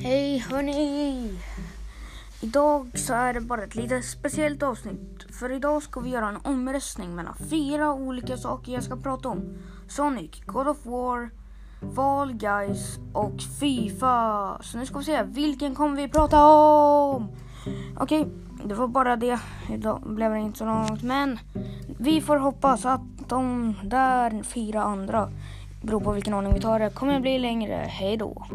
Hej hörni! Idag så är det bara ett lite speciellt avsnitt. För idag ska vi göra en omröstning mellan fyra olika saker jag ska prata om. Sonic, God of War, Fall Guys och Fifa. Så nu ska vi se, vilken kommer vi prata om? Okej, det var bara det. Idag blev det inte så långt. Men vi får hoppas att de där fyra andra, beror på vilken ordning vi tar det, kommer bli längre. Hej då!